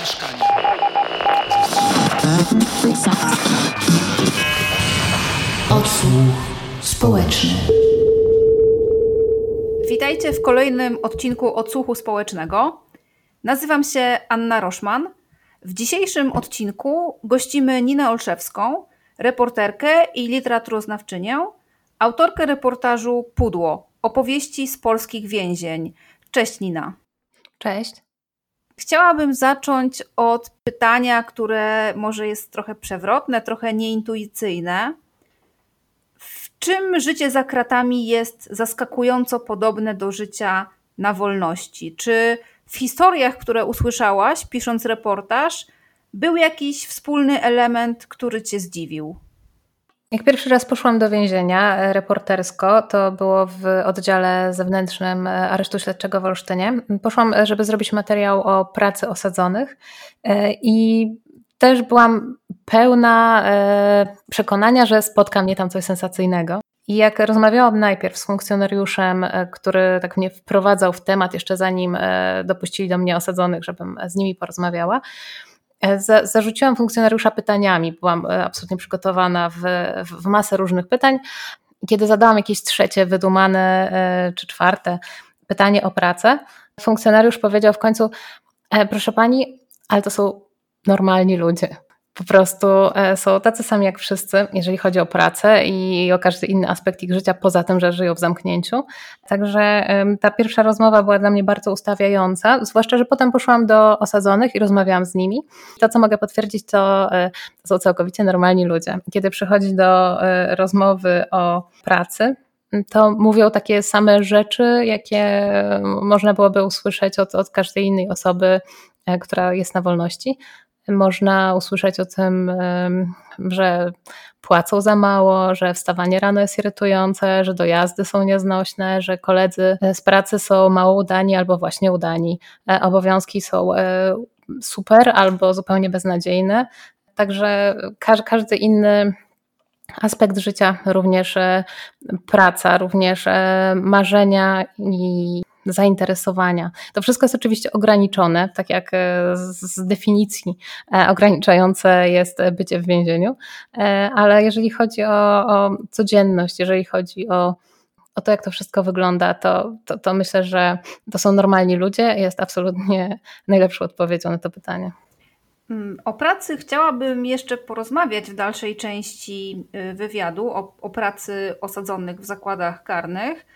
mieszkania. Odsłuch społeczny. Witajcie w kolejnym odcinku Odsłuchu Społecznego. Nazywam się Anna Roszman. W dzisiejszym odcinku gościmy Ninę Olszewską, reporterkę i literaturoznawczynię, autorkę reportażu Pudło opowieści z polskich więzień. Cześć Nina. Cześć. Chciałabym zacząć od pytania, które może jest trochę przewrotne, trochę nieintuicyjne. W czym życie za kratami jest zaskakująco podobne do życia na wolności? Czy w historiach, które usłyszałaś, pisząc reportaż, był jakiś wspólny element, który cię zdziwił? Jak pierwszy raz poszłam do więzienia e, reportersko, to było w oddziale zewnętrznym e, Aresztu Śledczego w Olsztynie. Poszłam, e, żeby zrobić materiał o pracy osadzonych i też byłam pełna przekonania, że spotka mnie tam coś sensacyjnego. I jak rozmawiałam najpierw z funkcjonariuszem, który tak mnie wprowadzał w temat, jeszcze zanim dopuścili do mnie osadzonych, żebym z nimi porozmawiała, E, zarzuciłam funkcjonariusza pytaniami. Byłam e, absolutnie przygotowana w, w masę różnych pytań. Kiedy zadałam jakieś trzecie, wydumane e, czy czwarte pytanie o pracę, funkcjonariusz powiedział w końcu: Proszę pani, ale to są normalni ludzie po prostu e, są tacy sami jak wszyscy, jeżeli chodzi o pracę i o każdy inny aspekt ich życia, poza tym, że żyją w zamknięciu. Także ta pierwsza rozmowa była dla mnie bardzo ustawiająca, zwłaszcza, że potem poszłam do osadzonych i rozmawiałam z nimi. To, co mogę potwierdzić, to, e, to są całkowicie normalni ludzie. Kiedy przychodzi do e, rozmowy o pracy, to mówią takie same rzeczy, jakie można byłoby usłyszeć od, od każdej innej osoby, która jest na wolności. Można usłyszeć o tym, że płacą za mało, że wstawanie rano jest irytujące, że dojazdy są nieznośne, że koledzy z pracy są mało udani albo właśnie udani. E, obowiązki są e, super albo zupełnie beznadziejne. Także każdy inny aspekt życia, również e, praca, również marzenia i zainteresowania. To wszystko jest oczywiście ograniczone, tak jak e, z definicji e, ograniczające jest bycie w więzieniu, e, ale jeżeli chodzi o, o codzienność, jeżeli chodzi o o to, jak to wszystko wygląda, to, to, to, myślę, że to są normalni ludzie. Jest absolutnie najlepszą odpowiedzią na to pytanie. Mm, o pracy chciałabym jeszcze porozmawiać w dalszej części y, wywiadu, o, o pracy osadzonych w zakładach karnych.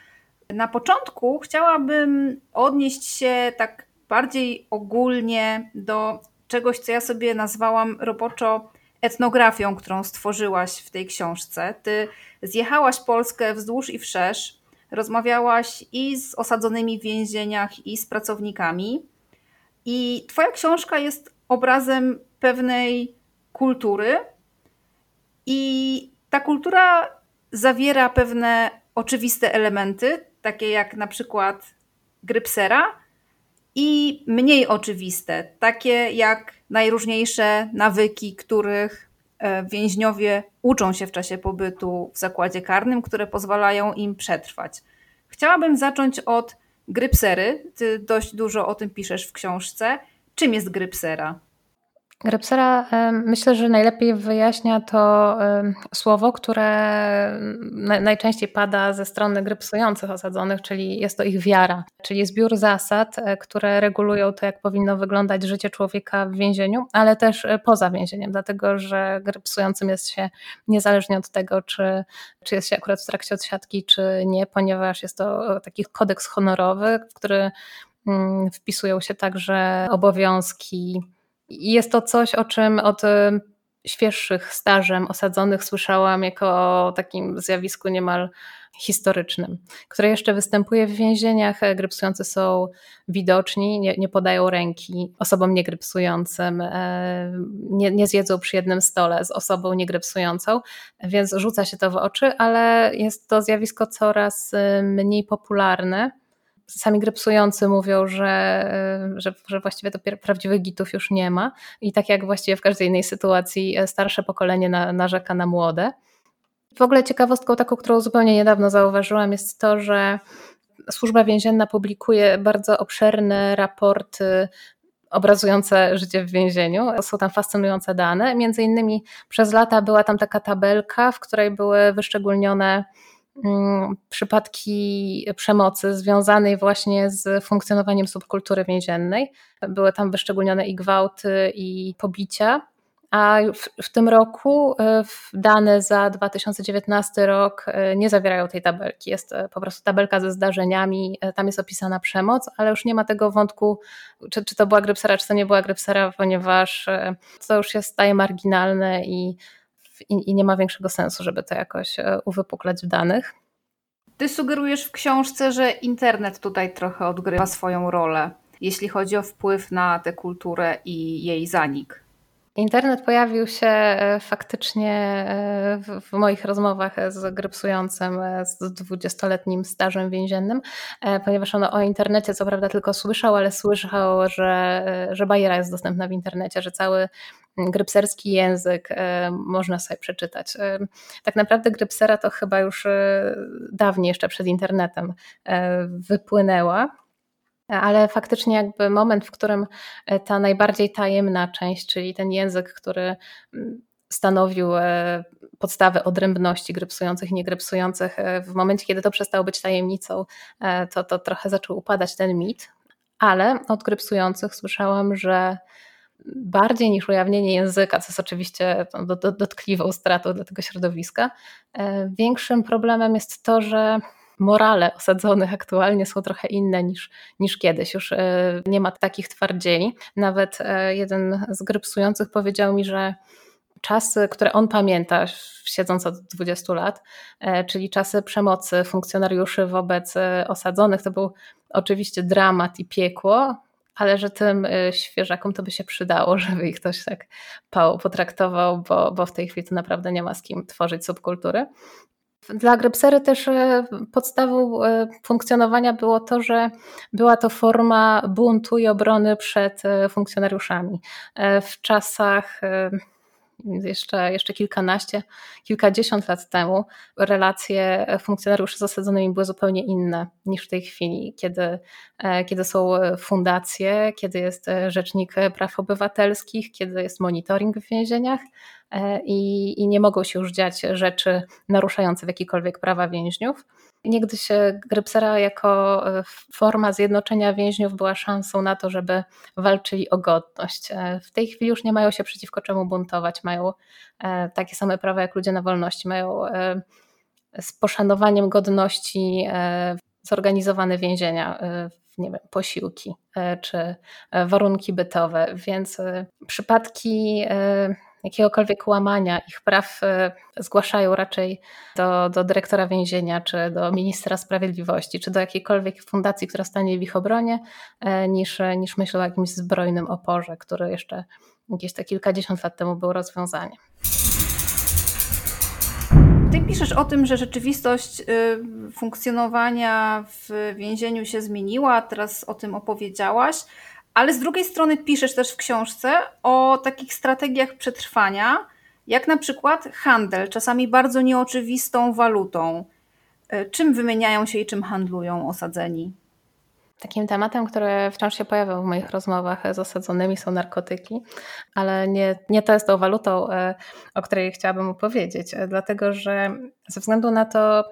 Na początku chciałabym odnieść się tak bardziej ogólnie do czegoś, co ja sobie nazwałam roboczo etnografią, którą stworzyłaś w tej książce. Ty zjechałaś Polskę wzdłuż i wszerz, rozmawiałaś i z osadzonymi w więzieniach, i z pracownikami. I Twoja książka jest obrazem pewnej kultury, i ta kultura zawiera pewne oczywiste elementy, takie jak na przykład grypsera i mniej oczywiste, takie jak najróżniejsze nawyki, których e, więźniowie uczą się w czasie pobytu w zakładzie karnym, które pozwalają im przetrwać. Chciałabym zacząć od grypsery. Ty dość dużo o tym piszesz w książce. Czym jest grypsera? Grepsera myślę, że najlepiej wyjaśnia to słowo, które najczęściej pada ze strony grypsujących osadzonych, czyli jest to ich wiara, czyli zbiór zasad, e, które regulują to, jak powinno wyglądać życie człowieka w więzieniu, ale też e, poza więzieniem, dlatego że grypsującym jest się niezależnie od tego, czy, czy jest się akurat w trakcie odsiadki, czy nie, ponieważ jest to e, taki kodeks honorowy, w który mm, wpisują się także obowiązki jest to coś, o czym od y, świeższych stażem osadzonych słyszałam jako o takim zjawisku niemal historycznym, które jeszcze występuje w więzieniach. Grypsujący są widoczni, nie, nie podają ręki osobom niegrypsującym, e, nie, nie zjedzą przy jednym stole z osobą niegrypsującą, więc rzuca się to w oczy, ale jest to zjawisko coraz y, mniej popularne sami grypsujący mówią, że, że, że właściwie to prawdziwych gitów już nie ma i tak jak właściwie w każdej innej sytuacji e, starsze pokolenie na, narzeka na młode. W ogóle ciekawostką taką, którą zupełnie niedawno zauważyłam jest to, że Służba Więzienna publikuje bardzo obszerne raporty obrazujące życie w więzieniu. Są tam fascynujące dane. Między innymi przez lata była tam taka tabelka, w której były wyszczególnione przypadki przemocy związanej właśnie z funkcjonowaniem subkultury więziennej. Były tam wyszczególnione i gwałty, i pobicia. A w, w, tym roku e, dane za 2019 rok e, nie zawierają tej tabelki. Jest e, po prostu tabelka ze zdarzeniami, tam jest opisana przemoc, ale już nie ma tego wątku, czy, czy to była grypsera, czy to nie była grypsera, ponieważ to już jest staje marginalne i, i, i nie ma większego sensu, żeby to jakoś uwypuklać w danych. Ty sugerujesz w książce, że internet tutaj trochę odgrywa swoją rolę, jeśli chodzi o wpływ na tę kulturę i jej zanik. Internet pojawił się e, faktycznie e, w, moich rozmowach z grypsującym e, z 20-letnim stażem więziennym, ponieważ on o internecie co prawda tylko słyszał, ale słyszał, że, że bajera jest dostępna w internecie, że cały grypserski język można sobie przeczytać. Tak naprawdę grypsera to chyba już dawniej, jeszcze przed internetem wypłynęła ale faktycznie jakby moment, w którym e, ta najbardziej tajemna część, czyli ten język, który mm, stanowił e, podstawę odrębności grypsujących i niegrypsujących, e, w momencie, kiedy to przestało być tajemnicą, to, to trochę zaczął upadać ten mit, ale od grypsujących słyszałam, że bardziej niż ujawnienie języka, co jest oczywiście dotkliwą stratą dla tego środowiska, większym problemem jest to, że morale osadzonych aktualnie są trochę inne niż, niż kiedyś. Już e, nie ma takich twardzieli. Nawet e, jeden z grypsujących powiedział mi, że czasy, które on pamięta, siedząc od 20 lat, e, czyli czasy przemocy funkcjonariuszy wobec osadzonych, to był oczywiście dramat i piekło, ale że tym świeżakom to by się przydało, żeby ich ktoś tak potraktował, bo, bo w tej chwili to naprawdę nie ma z kim tworzyć subkultury. Dla Grypsery też e, podstawą e, funkcjonowania było to, że była to forma buntu i obrony przed funkcjonariuszami. W czasach jeszcze, jeszcze kilkanaście, kilkadziesiąt lat temu relacje funkcjonariuszy z osadzonymi były zupełnie inne niż w tej chwili, kiedy, kiedy są fundacje, kiedy jest Rzecznik Praw Obywatelskich, kiedy jest monitoring w więzieniach E, i, i nie mogą się już dziać rzeczy naruszające w jakikolwiek prawa więźniów. Niegdyś Grypsera jako e, forma zjednoczenia więźniów była szansą na to, żeby walczyli o godność. E, w tej chwili już nie mają się przeciwko czemu buntować, mają takie same prawa jak ludzie na wolności, mają z poszanowaniem godności zorganizowane więzienia, nie wiem, posiłki czy warunki bytowe, więc przypadki jakiegokolwiek łamania ich praw e, zgłaszają raczej do, do dyrektora więzienia, czy do ministra sprawiedliwości, czy do jakiejkolwiek fundacji, która stanie w ich obronie, e, niż, niż myślą o jakimś zbrojnym oporze, który jeszcze gdzieś te kilkadziesiąt lat temu był rozwiązaniem. Ty piszesz o tym, że rzeczywistość y, funkcjonowania w więzieniu się zmieniła, teraz o tym opowiedziałaś. Ale z drugiej strony piszesz też w książce o takich strategiach przetrwania, jak na przykład handel, czasami bardzo nieoczywistą walutą. E, czym wymieniają się i czym handlują osadzeni? Takim tematem, który wciąż się pojawiał w moich rozmowach z osadzonymi są narkotyki, ale nie, nie to jest tą walutą, e, o której chciałabym opowiedzieć, e, dlatego że ze względu na to,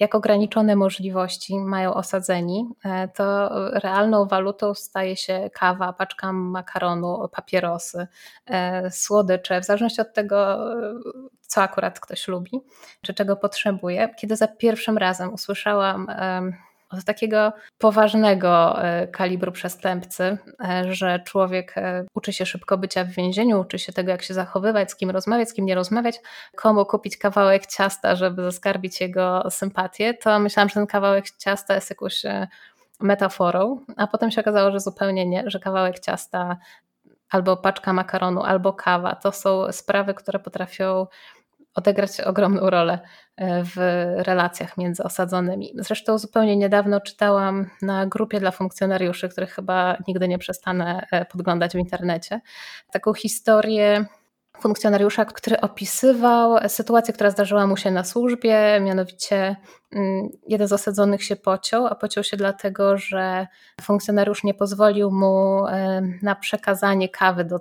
jak ograniczone możliwości mają osadzeni, e, to realną walutą staje się kawa, paczka makaronu, papierosy, e, słodycze, w zależności od tego, co akurat ktoś lubi, czy czego potrzebuje. Kiedy za pierwszym razem usłyszałam od takiego poważnego e, kalibru przestępcy, e, że człowiek e, uczy się szybko bycia w więzieniu, uczy się tego, jak się zachowywać, z kim rozmawiać, z kim nie rozmawiać, komu kupić kawałek ciasta, żeby zaskarbić jego sympatię, to myślałam, że ten kawałek ciasta jest jakąś metaforą, a potem się okazało, że zupełnie nie, że kawałek ciasta albo paczka makaronu, albo kawa to są sprawy, które potrafią odegrać ogromną rolę e, w relacjach między osadzonymi. Zresztą zupełnie niedawno czytałam na grupie dla funkcjonariuszy, których chyba nigdy nie przestanę e, podglądać w internecie, taką historię funkcjonariusza, który opisywał sytuację, która zdarzyła mu się na służbie, mianowicie jeden z osadzonych się pociął, a pociął się dlatego, że funkcjonariusz nie pozwolił mu na przekazanie kawy do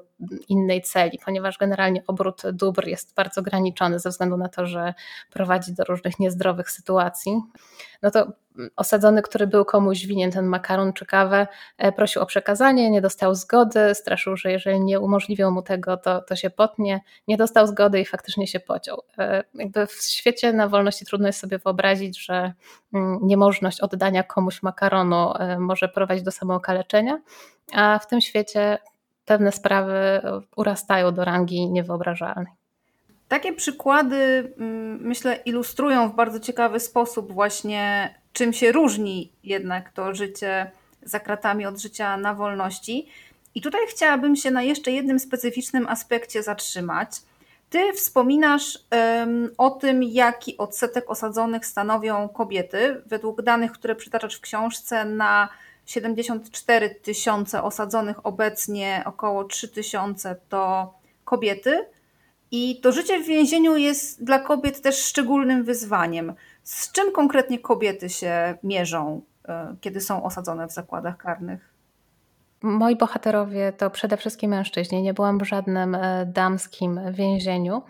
innej celi, ponieważ generalnie obrót dóbr jest bardzo ograniczony ze względu na to, że prowadzi do różnych niezdrowych sytuacji. No to osadzony, który był komuś winien ten makaron czy kawę, e, prosił o przekazanie, nie dostał zgody, straszył, że jeżeli nie umożliwią mu tego, to, to się potnie. Nie dostał zgody i faktycznie się pociął. E, jakby w świecie na wolności trudno jest sobie wyobrazić, że mm, niemożność oddania komuś makaronu e, może prowadzić do samookaleczenia, a w tym świecie pewne sprawy urastają do rangi niewyobrażalnej. Takie przykłady, mm, myślę, ilustrują w bardzo ciekawy sposób właśnie czym się różni jednak to życie za kratami od życia na wolności. I tutaj chciałabym się na jeszcze jednym specyficznym aspekcie zatrzymać. Ty wspominasz um, o tym, jaki odsetek osadzonych stanowią kobiety. Według danych, które przytaczasz w książce, na 74 tysiące osadzonych obecnie około 3 tysiące to kobiety. I to życie w więzieniu jest dla kobiet też szczególnym wyzwaniem. Z czym konkretnie kobiety się mierzą, e, kiedy są osadzone w zakładach karnych? Moi bohaterowie to przede wszystkim mężczyźni. Nie byłam w żadnym e, damskim więzieniu.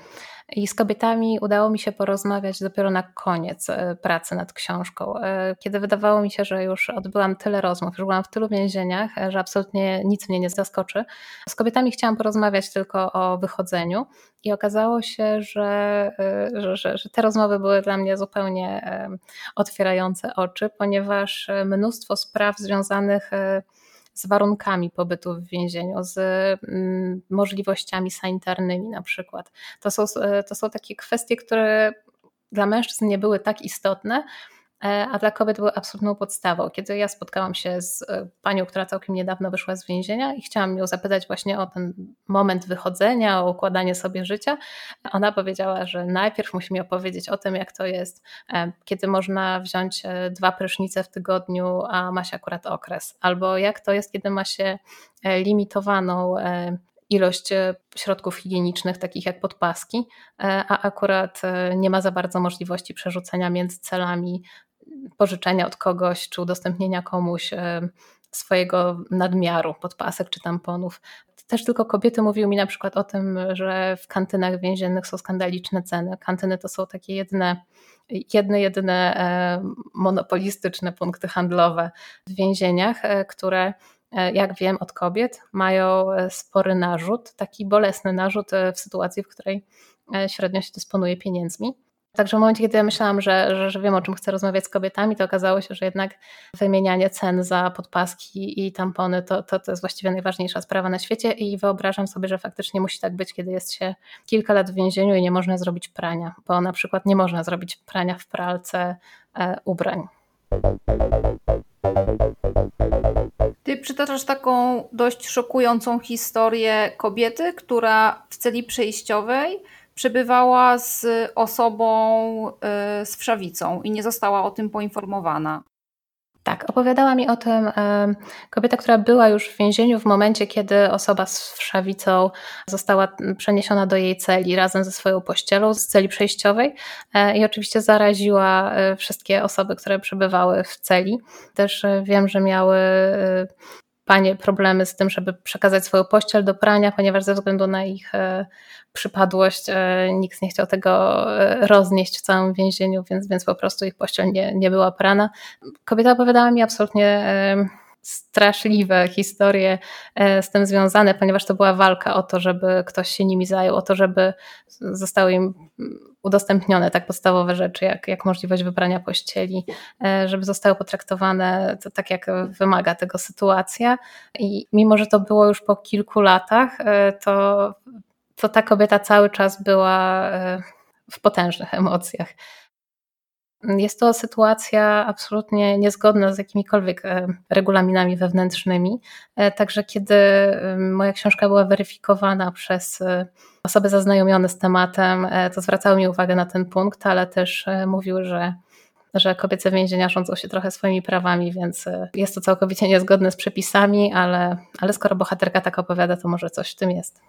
I z kobietami udało mi się porozmawiać dopiero na koniec e, pracy nad książką, kiedy wydawało mi się, że już odbyłam tyle rozmów, już byłam w tylu więzieniach, że absolutnie nic mnie nie zaskoczy. Z kobietami chciałam porozmawiać tylko o wychodzeniu i okazało się, że, że, że, te rozmowy były dla mnie zupełnie otwierające oczy, ponieważ e, mnóstwo spraw związanych e, z warunkami pobytu w więzieniu, z mm, możliwościami sanitarnymi na przykład. To są, e, to są takie kwestie, które dla mężczyzn nie były tak istotne, a dla kobiet były absolutną podstawą. Kiedy ja spotkałam się z e, panią, która całkiem niedawno wyszła z więzienia i chciałam ją zapytać właśnie o ten moment wychodzenia, o układanie sobie życia, ona powiedziała, że najpierw musi mi opowiedzieć o tym, jak to jest, e, kiedy można wziąć dwa prysznice w tygodniu, a ma się akurat okres, albo jak to jest, kiedy ma się limitowaną ilość środków higienicznych, takich jak podpaski, a akurat nie ma za bardzo możliwości przerzucenia między celami pożyczenia od kogoś czy udostępnienia komuś e, swojego nadmiaru podpasek czy tamponów. Też tylko kobiety mówiły mi na przykład o tym, że w kantynach więziennych są skandaliczne ceny. Kantyny to są takie jedne, jedne jedyne e, monopolistyczne punkty handlowe w więzieniach, e, które jak wiem od kobiet, mają spory narzut, taki bolesny narzut w sytuacji, w której średnio się dysponuje pieniędzmi. Także w momencie, kiedy ja myślałam, że, że, że wiem, o czym chcę rozmawiać z kobietami, to okazało się, że jednak wymienianie cen za podpaski i tampony to, to, to jest właściwie najważniejsza sprawa na świecie i wyobrażam sobie, że faktycznie musi tak być, kiedy jest się kilka lat w więzieniu i nie można zrobić prania, bo na przykład nie można zrobić prania w pralce e, ubrań. Ty przytaczasz taką dość szokującą historię kobiety, która w celi przejściowej przebywała z osobą y, z wszawicą i nie została o tym poinformowana. Tak, opowiadała mi o tym kobieta, która była już w więzieniu w momencie, kiedy osoba z wszawicą została przeniesiona do jej celi razem ze swoją pościelą z celi przejściowej e, i oczywiście zaraziła e, wszystkie osoby, które przebywały w celi. Też e, wiem, że miały panie problemy z tym, żeby przekazać swoją pościel do prania, ponieważ ze względu na ich e, przypadłość e, nikt nie chciał tego e, roznieść w całym więzieniu, więc, więc po prostu ich pościel nie, nie była prana. Kobieta opowiadała mi absolutnie straszliwe historie z tym związane, ponieważ to była walka o to, żeby ktoś się nimi zajął, o to, żeby zostały im udostępnione tak podstawowe rzeczy, jak, jak możliwość wybrania pościeli, e, żeby zostały potraktowane to tak, jak wymaga tego sytuacja. I mimo, że to było już po kilku latach, e, to, to ta kobieta cały czas była e, w potężnych emocjach. Jest to sytuacja absolutnie niezgodna z jakimikolwiek regulaminami wewnętrznymi. Także kiedy moja książka była weryfikowana przez osoby zaznajomione z tematem, e, to zwracały mi uwagę na ten punkt, ale też e, mówiły, że że kobiece więzienia rządzą się trochę swoimi prawami, więc e, jest to całkowicie niezgodne z przepisami, ale, ale skoro bohaterka tak opowiada, to może coś w tym jest.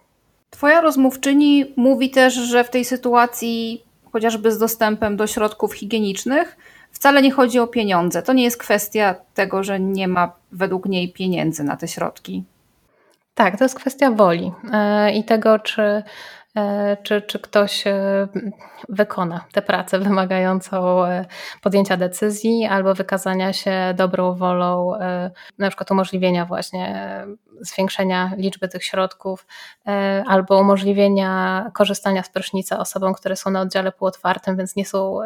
Twoja rozmówczyni mówi też, że w tej sytuacji, chociażby z dostępem do środków higienicznych, wcale nie chodzi o pieniądze. To nie jest kwestia tego, że nie ma według niej pieniędzy na te środki. Tak, to jest kwestia woli e, i tego, czy czy, czy ktoś e, wykona tę pracę wymagającą e, podjęcia decyzji albo wykazania się dobrą wolą, na przykład umożliwienia właśnie zwiększenia liczby tych środków albo umożliwienia korzystania z prysznica osobom, które są na oddziale półotwartym, więc nie są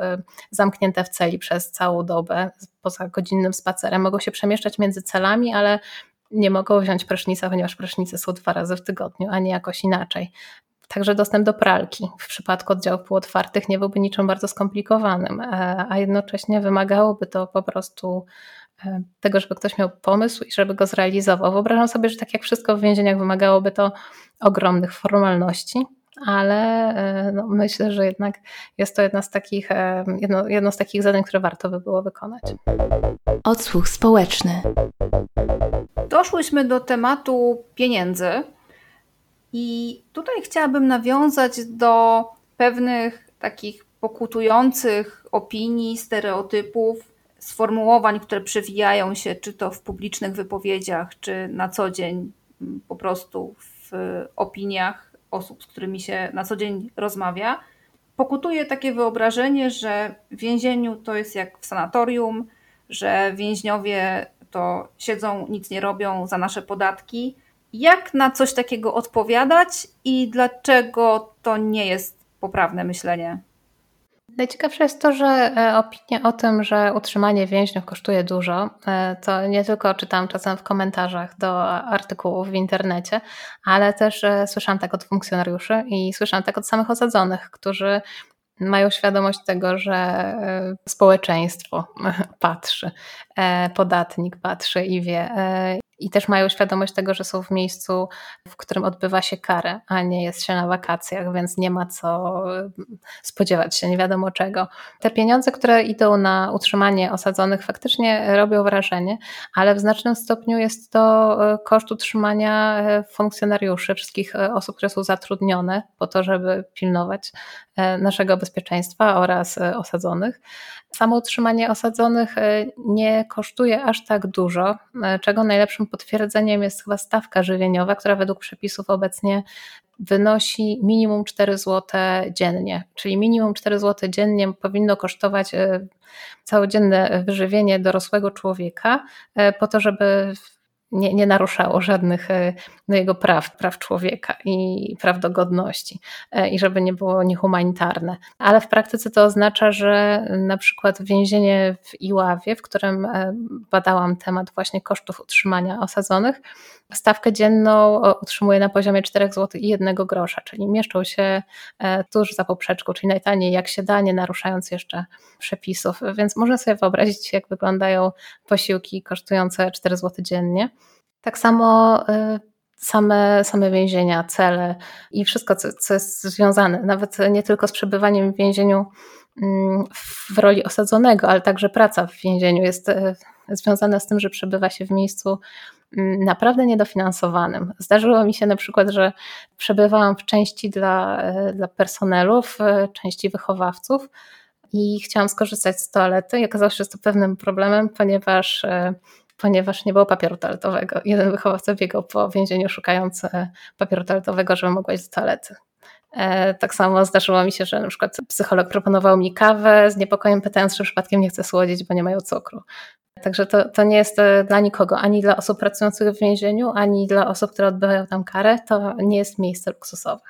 zamknięte w celi przez całą dobę poza godzinnym spacerem. Mogą się przemieszczać między celami, ale nie mogą wziąć prysznica, ponieważ prysznice są dwa razy w tygodniu, a nie jakoś inaczej. Także dostęp do pralki w przypadku oddziałów półotwartych nie byłby niczym bardzo skomplikowanym, e, a jednocześnie wymagałoby to po prostu e, tego, żeby ktoś miał pomysł i żeby go zrealizował. Wyobrażam sobie, że tak jak wszystko w więzieniach wymagałoby to ogromnych formalności, ale e, no, myślę, że jednak jest to jedna z takich, jedno, jedno z takich zadań, które warto by było wykonać. Odsłuch społeczny. Doszłyśmy do tematu pieniędzy. I tutaj chciałabym nawiązać do pewnych takich pokutujących opinii, stereotypów, sformułowań, które przewijają się czy to w publicznych wypowiedziach, czy na co dzień mm, po prostu w opiniach osób, z którymi się na co dzień rozmawia. Pokutuje takie wyobrażenie, że w więzieniu to jest jak w sanatorium, że więźniowie to siedzą, nic nie robią za nasze podatki, jak na coś takiego odpowiadać i dlaczego to nie jest poprawne myślenie? Najciekawsze jest to, że e, opinie o tym, że utrzymanie więźniów kosztuje dużo, e, to nie tylko czytam czasem w komentarzach do artykułów w internecie, ale też e, słyszałam tak od funkcjonariuszy i słyszałam tak od samych osadzonych, którzy mają świadomość tego, że społeczeństwo patrzy, podatnik patrzy i wie i też mają świadomość tego, że są w miejscu, w którym odbywa się karę, a nie jest się na wakacjach, więc nie ma co spodziewać się nie wiadomo czego. Te pieniądze, które idą na utrzymanie osadzonych, faktycznie robią wrażenie, ale w znacznym stopniu jest to e, koszt utrzymania e, funkcjonariuszy, wszystkich e, osób, które są zatrudnione po to, żeby pilnować naszego bezpieczeństwa oraz osadzonych. Samo utrzymanie osadzonych nie kosztuje aż tak dużo, czego najlepszym potwierdzeniem jest chyba stawka żywieniowa, która według przepisów obecnie wynosi minimum 4 zł dziennie. Czyli minimum 4 zł dziennie powinno kosztować e, całodzienne wyżywienie dorosłego człowieka, e, po to, żeby nie, nie naruszało żadnych e, no, jego praw, praw człowieka i praw do godności e, i żeby nie było niehumanitarne. Ale w praktyce to oznacza, że na przykład więzienie w Iławie, w którym e, badałam temat właśnie kosztów utrzymania osadzonych, stawkę dzienną utrzymuje na poziomie 4 zł i 1 grosza, czyli mieszczą się tuż za poprzeczką, czyli najtaniej jak się da, nie naruszając jeszcze przepisów. Więc można sobie wyobrazić, jak wyglądają posiłki kosztujące 4 zł dziennie. Tak samo y, same, same więzienia, cele i wszystko, co, co jest związane, nawet nie tylko z przebywaniem w więzieniu mm, w roli osadzonego, ale także praca w więzieniu jest y, związana z tym, że przebywa się w miejscu mm, naprawdę niedofinansowanym. Zdarzyło mi się na przykład, że przebywałam w części dla, y, dla personelu, w części wychowawców i chciałam skorzystać z toalety okazało się, że jest to pewnym problemem, ponieważ ponieważ nie było papieru toaletowego. Jeden wychowawca biegał po więzieniu szukając e, papieru toaletowego, żeby mogła iść do toalety. E, tak samo zdarzyło mi się, że na przykład psycholog proponował mi kawę z niepokojem, pytając, czy przypadkiem nie chcę słodzić, bo nie mają cukru. Także to, to nie jest e, dla nikogo, ani dla osób pracujących w więzieniu, ani dla osób, które odbywają tam karę, to nie jest miejsce luksusowe.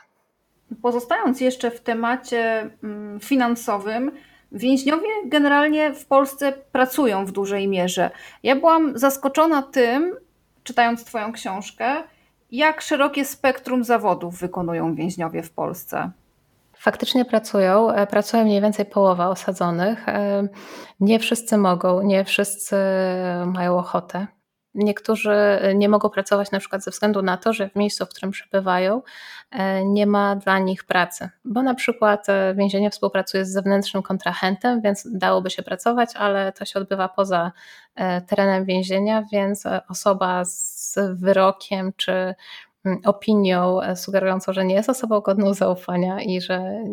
Pozostając jeszcze w temacie mm, finansowym, Więźniowie generalnie w Polsce pracują w dużej mierze. Ja byłam zaskoczona tym, czytając Twoją książkę, jak szerokie spektrum zawodów wykonują więźniowie w Polsce. Faktycznie pracują. E, pracuje mniej więcej połowa osadzonych. E, nie wszyscy mogą, nie wszyscy mają ochotę. Niektórzy nie mogą pracować na przykład ze względu na to, że w miejscu, w którym przebywają, e, nie ma dla nich pracy, bo na przykład e, więzienie współpracuje z zewnętrznym kontrahentem, więc dałoby się pracować, ale to się odbywa poza e, terenem więzienia, więc osoba z wyrokiem czy opinią e, sugerującą, że nie jest osobą godną zaufania i że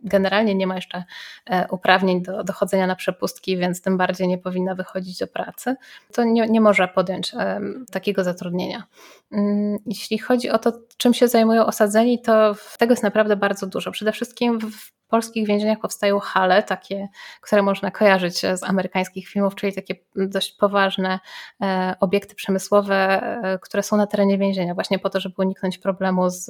generalnie nie ma jeszcze e, uprawnień do dochodzenia na przepustki, więc tym bardziej nie powinna wychodzić do pracy, to nie, nie może podjąć takiego zatrudnienia. Mm, jeśli chodzi o to, czym się zajmują osadzeni, to tego jest naprawdę bardzo dużo. Przede wszystkim w polskich więzieniach powstają hale, takie, które można kojarzyć z amerykańskich filmów, czyli takie dość poważne e, obiekty przemysłowe, e, które są na terenie więzienia, właśnie po to, żeby uniknąć problemu z,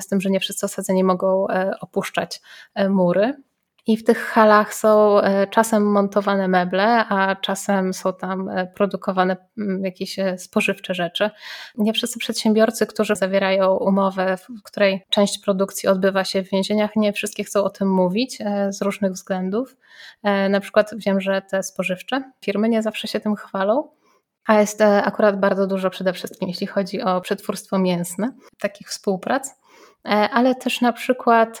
z tym, że nie wszyscy osadzeni mogą e, opuszczać mury. I w tych halach są e, czasem montowane meble, a czasem są tam e, produkowane mm, jakieś e, spożywcze rzeczy. Nie wszyscy przedsiębiorcy, którzy zawierają umowę, w której część produkcji odbywa się w więzieniach, nie wszystkie chcą o tym mówić z różnych względów. Na przykład wiem, że te spożywcze firmy nie zawsze się tym chwalą. A jest akurat bardzo dużo przede wszystkim, jeśli chodzi o przetwórstwo mięsne, takich współprac, ale też na przykład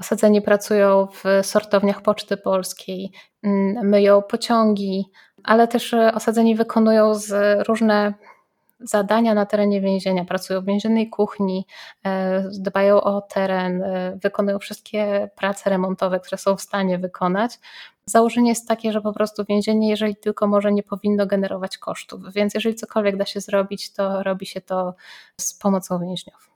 Osadzeni pracują w sortowniach Poczty Polskiej, mm, myją pociągi, ale też e, osadzeni wykonują z różne zadania na terenie więzienia, pracują w więziennej kuchni, e, dbają o teren, e, wykonują wszystkie prace remontowe, które są w stanie wykonać. Założenie jest takie, że po prostu więzienie, jeżeli tylko może, nie powinno generować kosztów, więc jeżeli cokolwiek da się zrobić, to robi się to z pomocą więźniów.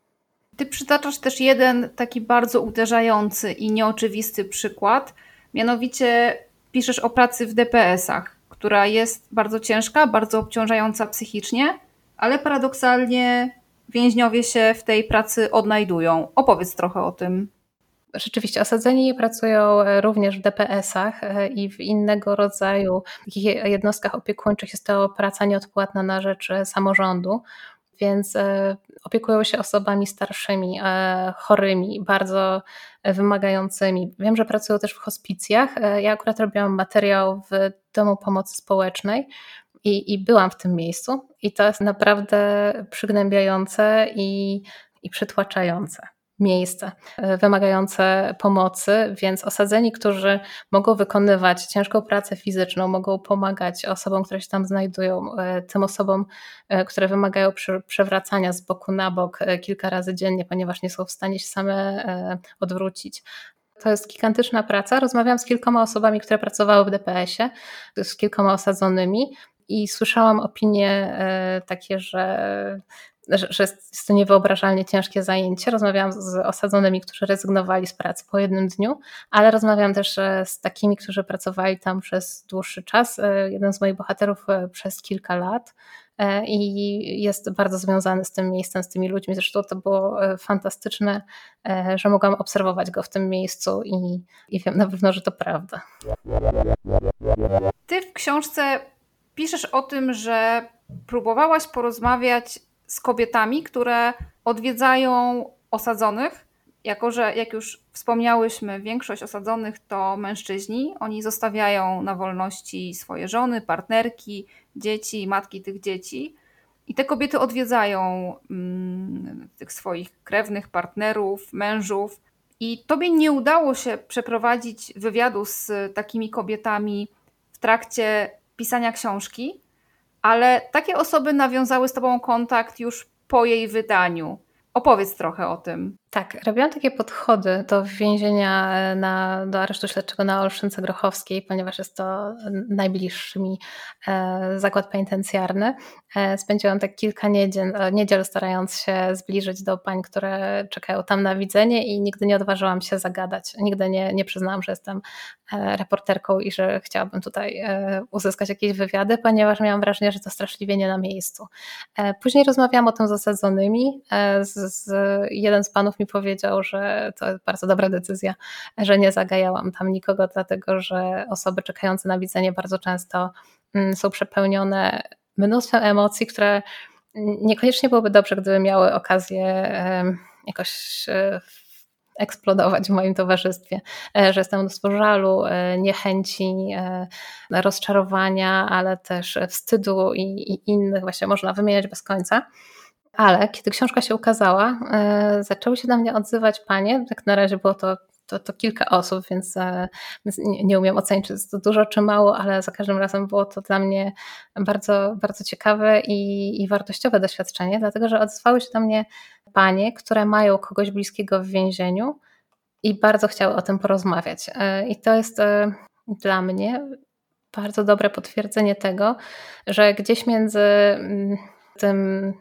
Ty przytaczasz też jeden taki bardzo uderzający i nieoczywisty przykład, mianowicie piszesz o pracy w DPS-ach, która jest bardzo ciężka, bardzo obciążająca psychicznie, ale paradoksalnie więźniowie się w tej pracy odnajdują. Opowiedz trochę o tym. Rzeczywiście, osadzeni pracują również w DPS-ach e, i w innego rodzaju takich jednostkach opiekuńczych. Jest to praca nieodpłatna na rzecz samorządu więc e, opiekują się osobami starszymi, e, chorymi, bardzo wymagającymi. Wiem, że pracują też w hospicjach. E, ja akurat robiłam materiał w Domu Pomocy Społecznej i, i byłam w tym miejscu, i to jest naprawdę przygnębiające i, i przytłaczające miejsce e, wymagające pomocy, więc osadzeni, którzy mogą wykonywać ciężką pracę fizyczną, mogą pomagać osobom, które się tam znajdują, e, tym osobom, e, które wymagają przewracania z boku na bok kilka razy dziennie, ponieważ nie są w stanie się same odwrócić. To jest gigantyczna praca. Rozmawiałam z kilkoma osobami, które pracowały w DPS-ie, z kilkoma osadzonymi i słyszałam opinie takie, że że jest to niewyobrażalnie ciężkie zajęcie. Rozmawiałam z osadzonymi, którzy rezygnowali z pracy po jednym dniu, ale rozmawiałam też e, z takimi, którzy pracowali tam przez dłuższy czas. E, jeden z moich bohaterów e, przez kilka lat i jest bardzo związany z tym miejscem, z tymi ludźmi. Zresztą to było fantastyczne, że mogłam obserwować go w tym miejscu i, i wiem na pewno, że to prawda. Ty w książce piszesz o tym, że próbowałaś porozmawiać z kobietami, które odwiedzają osadzonych. Jako, że jak już wspomniałyśmy, większość osadzonych to mężczyźni, oni zostawiają na wolności swoje żony, partnerki, dzieci, matki tych dzieci. I te kobiety odwiedzają mm, tych swoich krewnych, partnerów, mężów. I tobie nie udało się przeprowadzić wywiadu z takimi kobietami w trakcie pisania książki, ale takie osoby nawiązały z Tobą kontakt już po jej wydaniu. Opowiedz trochę o tym. Tak, robiłam takie podchody do więzienia e, na, do aresztu śledczego na Olszynce Grochowskiej, ponieważ jest to najbliższy mi e, zakład penitencjarny. E, spędziłam tak kilka niedziel, niedziel starając się zbliżyć do pań, które czekają tam na widzenie i nigdy nie odważyłam się zagadać. Nigdy nie, nie przyznałam, że jestem reporterką i że chciałabym tutaj uzyskać jakieś wywiady, ponieważ miałam wrażenie, że to straszliwie nie na miejscu. Później rozmawiałam o tym z osadzonymi. Z, z, jeden z panów mi powiedział, że to bardzo dobra decyzja, że nie zagajałam tam nikogo, dlatego że osoby czekające na widzenie bardzo często mm, są przepełnione mnóstwem emocji, które niekoniecznie byłoby dobrze, gdyby miały okazję jakoś e, eksplodować w moim towarzystwie, e, że jest tam mnóstwo żalu, e, niechęci, rozczarowania, ale też wstydu i, i innych, właśnie można wymieniać bez końca. Ale kiedy książka się ukazała, e, zaczęły się na mnie odzywać panie. Tak na razie było to to, to kilka osób, więc, więc nie, nie, umiem ocenić, czy jest to dużo, czy mało, ale za każdym razem było to dla mnie bardzo, bardzo ciekawe i, i wartościowe doświadczenie, dlatego że odezwały się do mnie panie, które mają kogoś bliskiego w więzieniu i bardzo chciały o tym porozmawiać. I to jest dla mnie bardzo dobre potwierdzenie tego, że gdzieś między mm, tym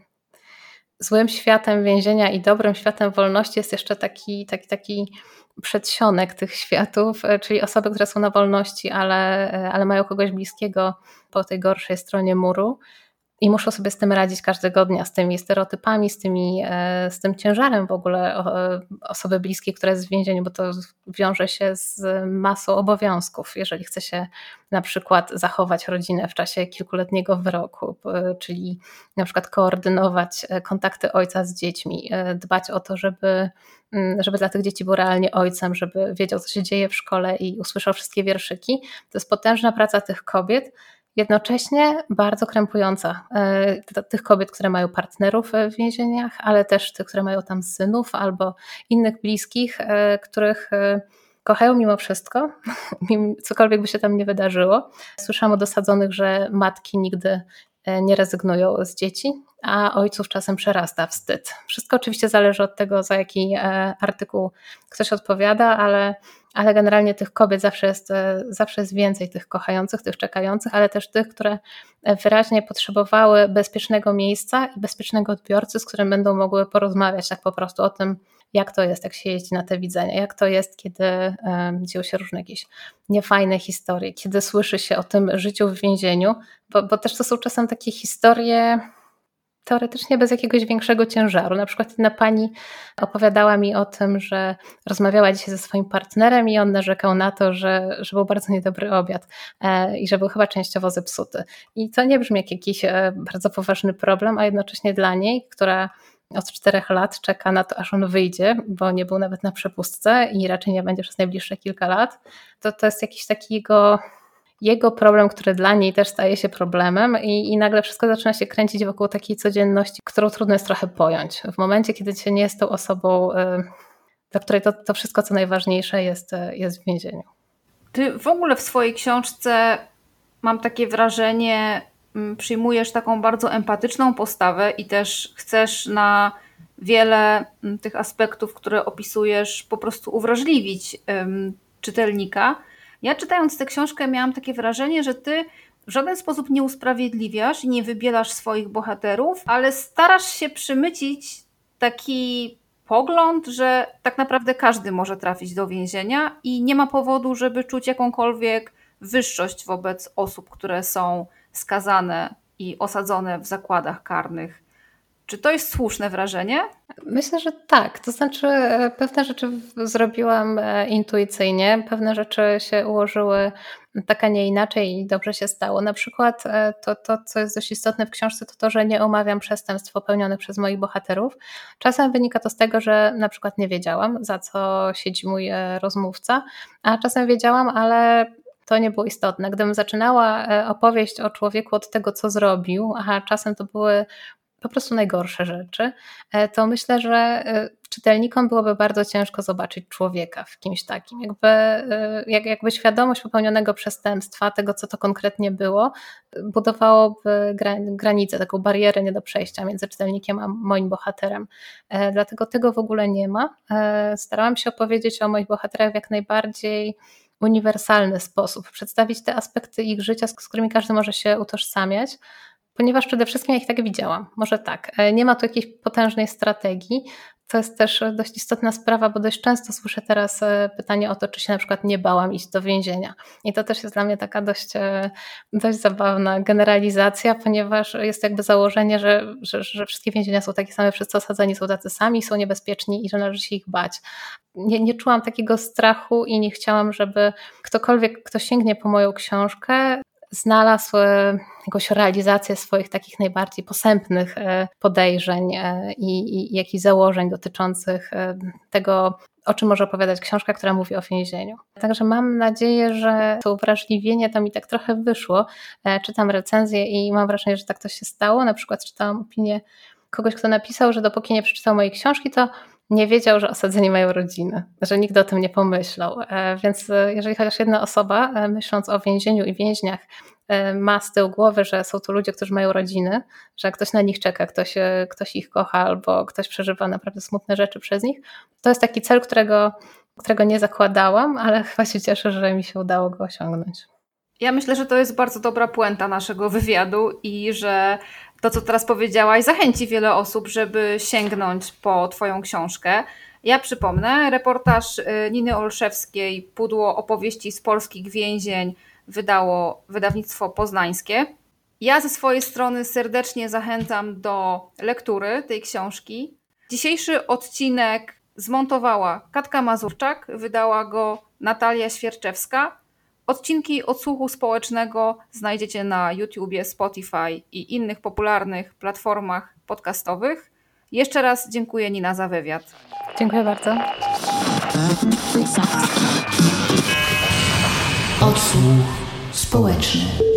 złym światem więzienia i dobrym światem wolności jest jeszcze taki, taki, taki przedsionek tych światów, e, czyli osoby, które są na wolności, ale, e, ale mają kogoś bliskiego po tej gorszej stronie muru i muszą sobie z tym radzić każdego dnia, z tymi stereotypami, z, tymi, e, z tym ciężarem w ogóle e, osoby bliskiej, która jest w więzieniu, bo to wiąże się z masą obowiązków, jeżeli chce się na przykład zachować rodzinę w czasie kilkuletniego wyroku, czyli na przykład koordynować e, kontakty ojca z dziećmi, dbać o to, żeby, mm, żeby dla tych dzieci był realnie ojcem, żeby wiedział, co się dzieje w szkole i usłyszał wszystkie wierszyki. To jest potężna praca tych kobiet, jednocześnie bardzo krępująca. E, tych kobiet, które mają partnerów w więzieniach, ale też tych, które mają tam synów albo innych bliskich, e, których e, kochają mimo wszystko, cokolwiek by się tam nie wydarzyło. Słyszałam od osadzonych, że matki nigdy nie rezygnują z dzieci, a ojców czasem przerasta wstyd. Wszystko oczywiście zależy od tego, za jaki artykuł ktoś odpowiada, ale ale generalnie tych kobiet zawsze jest, e, zawsze jest więcej, tych kochających, tych czekających, ale też tych, które wyraźnie potrzebowały bezpiecznego miejsca i bezpiecznego odbiorcy, z którym będą mogły porozmawiać tak po prostu o tym, jak to jest, jak się jeździ na te widzenia, jak to jest, kiedy dzieją się różne jakieś niefajne historie, kiedy słyszy się o tym życiu w więzieniu, bo, bo też to są czasem takie historie teoretycznie bez jakiegoś większego ciężaru. Na przykład jedna pani opowiadała mi o tym, że rozmawiała dzisiaj ze swoim partnerem i on narzekał na to, że, że był bardzo niedobry obiad e, i że był chyba częściowo zepsuty. I to nie brzmi jak jakiś e, bardzo poważny problem, a jednocześnie dla niej, która od czterech lat czeka na to, aż on wyjdzie, bo nie był nawet na przepustce i raczej nie będzie przez najbliższe kilka lat, to to jest jakiś takiego jego problem, który dla niej też staje się problemem i, i nagle wszystko zaczyna się kręcić wokół takiej codzienności, którą trudno jest trochę pojąć. W momencie, kiedy się nie jest tą osobą, y, dla której to, to wszystko, co najważniejsze jest, y, jest w więzieniu. Ty w ogóle w swojej książce mam takie wrażenie, przyjmujesz taką bardzo empatyczną postawę i też chcesz na wiele mm, tych aspektów, które opisujesz, po prostu uwrażliwić czytelnika. Ja czytając tę książkę miałam takie wrażenie, że ty w żaden sposób nie usprawiedliwiasz i nie wybielasz swoich bohaterów, ale starasz się przymycić taki pogląd, że tak naprawdę każdy może trafić do więzienia i nie ma powodu, żeby czuć jakąkolwiek wyższość wobec osób, które są skazane i osadzone w zakładach karnych. Czy to jest słuszne wrażenie? Myślę, że tak. To znaczy, e, pewne rzeczy zrobiłam e, intuicyjnie, pewne rzeczy się ułożyły tak, a nie inaczej i dobrze się stało. Na przykład e, to, to, co jest dość istotne w książce, to to, że nie omawiam przestępstw popełnionych przez moich bohaterów. Czasem wynika to z tego, że na przykład nie wiedziałam, za co siedzi mój rozmówca, a czasem wiedziałam, ale to nie było istotne. Gdybym zaczynała opowieść o człowieku od tego, co zrobił, a czasem to były po prostu najgorsze rzeczy, e, to myślę, że e, czytelnikom byłoby bardzo ciężko zobaczyć człowieka w kimś takim. Jakby, e, jak, jakby świadomość popełnionego przestępstwa, tego co to konkretnie było, budowałoby granicę, taką barierę nie do przejścia między czytelnikiem a moim bohaterem. Dlatego tego w ogóle nie ma. Starałam się opowiedzieć o moich bohaterach jak najbardziej uniwersalny sposób, przedstawić te aspekty ich życia, z którymi każdy może się utożsamiać, ponieważ przede wszystkim ja ich tak widziałam. Może tak, e, nie ma tu jakiejś potężnej strategii. To jest też dość istotna sprawa, bo dość często słyszę teraz e, pytanie o to, czy się na przykład nie bałam iść do więzienia. I to też jest dla mnie taka dość, e, dość zabawna generalizacja, ponieważ jest jakby założenie, że, że, że wszystkie więzienia są takie same, wszyscy osadzeni są tacy sami, są niebezpieczni i że należy się ich bać. Nie, nie czułam takiego strachu i nie chciałam, żeby ktokolwiek, kto sięgnie po moją książkę, znalazł e, jakąś realizację swoich takich najbardziej posępnych e, podejrzeń e, i, i jakichś założeń dotyczących tego, o czym może opowiadać książka, która mówi o więzieniu. Także mam nadzieję, że to uwrażliwienie to mi tak trochę wyszło. Czytam recenzję i mam wrażenie, że tak to się stało. Na przykład czytałam opinię kogoś, kto napisał, że dopóki nie przeczytał mojej książki, to nie wiedział, że osadzeni mają rodziny, że nikt o tym nie pomyślał. E, więc e, jeżeli chociaż jedna osoba, e, myśląc o więzieniu i więźniach, ma z tyłu głowy, że są to ludzie, którzy mają rodziny, że ktoś na nich czeka, ktoś, ktoś ich kocha albo ktoś przeżywa naprawdę smutne rzeczy przez nich, to jest taki cel, którego, którego nie zakładałam, ale chyba się cieszę, że mi się udało go osiągnąć. Ja myślę, że to jest bardzo dobra puenta naszego wywiadu i że to, co teraz powiedziałaś, zachęci wiele osób, żeby sięgnąć po Twoją książkę. Ja przypomnę, reportaż y, Niny Olszewskiej Pudło opowieści z polskich więzień wydało wydawnictwo poznańskie. Ja ze swojej strony serdecznie zachęcam do lektury tej książki. Dzisiejszy odcinek zmontowała Katka Mazurczak, wydała go Natalia Świerczewska. Odcinki odsłuchu społecznego znajdziecie na YouTubie, Spotify i innych popularnych platformach podcastowych. Jeszcze raz dziękuję Nina za wywiad. Dziękuję bardzo. Odsłuch społeczny.